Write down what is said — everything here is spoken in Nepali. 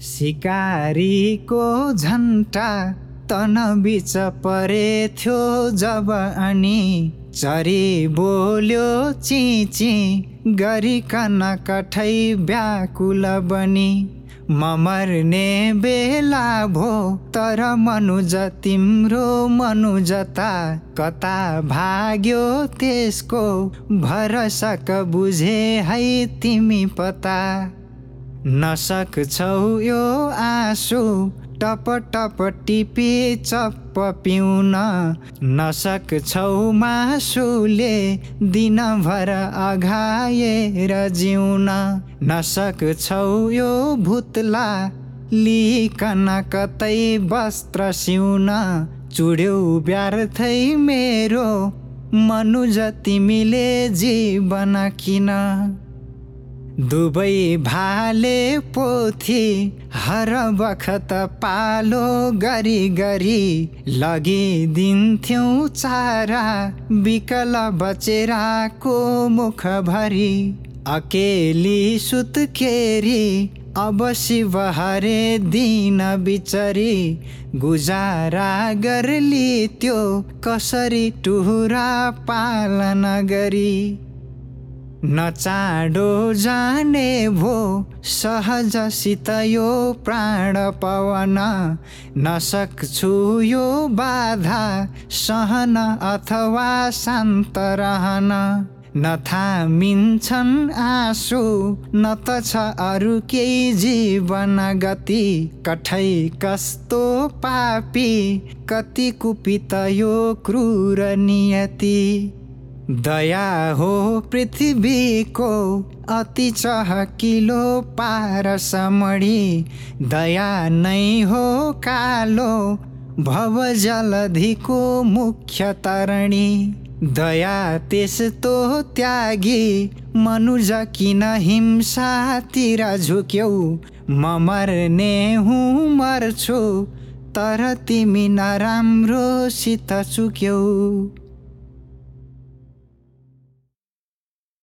सिकारीको झन्टा तन बिच परेथ्यो जब अनि चरी बोल्यो चिची गरिकन कठै व्याकुल बनी। मर्ने बेला भो तर मनुज तिम्रो मनुजता कता भाग्यो त्यसको भरसक बुझे है तिमी पता। नसक्छौ यो आँसु टप टप टिपी चप्प पिउन। नसक्छौ मासुले दिनभर अघाएर जिउन। नसक्छौ यो भुतला लिकन कतै वस्त्र सिउन। चुड्यौ व्यर्थै मेरो मनुज तिमीले जीवन किन? दुवै भाले पोथी हर बखत पालो गरी गरी लगिदिन्थ्यौँ चारा विकल बचेराको मुखभरि। अकेली सुत्केरी अब शिव हरे दिन बिचरी। गुजारा गर्ली त्यो कसरी टुहुरा पालन गरी। नचाडो जाने भो सहजसित यो प्राण पवन। नसक्छु यो बाधा सहन अथवा शान्त रहन। नथामिन्छन् आँसु न त छ अरू केही जीवन गति। कठै कस्तो पापी कति कुपित यो क्रूर नियति। दया हो पृथ्वीको अति चहकिलो पारसमणी दया नै हो कालो भव जलधिको मुख्य तरणी। दया त्यस्तो त्यागी मनुज किन हिंसातिर झुक्यौ? म मर्ने हुँ मर्छु तर तिमी नराम्रोसित चुक्यौ।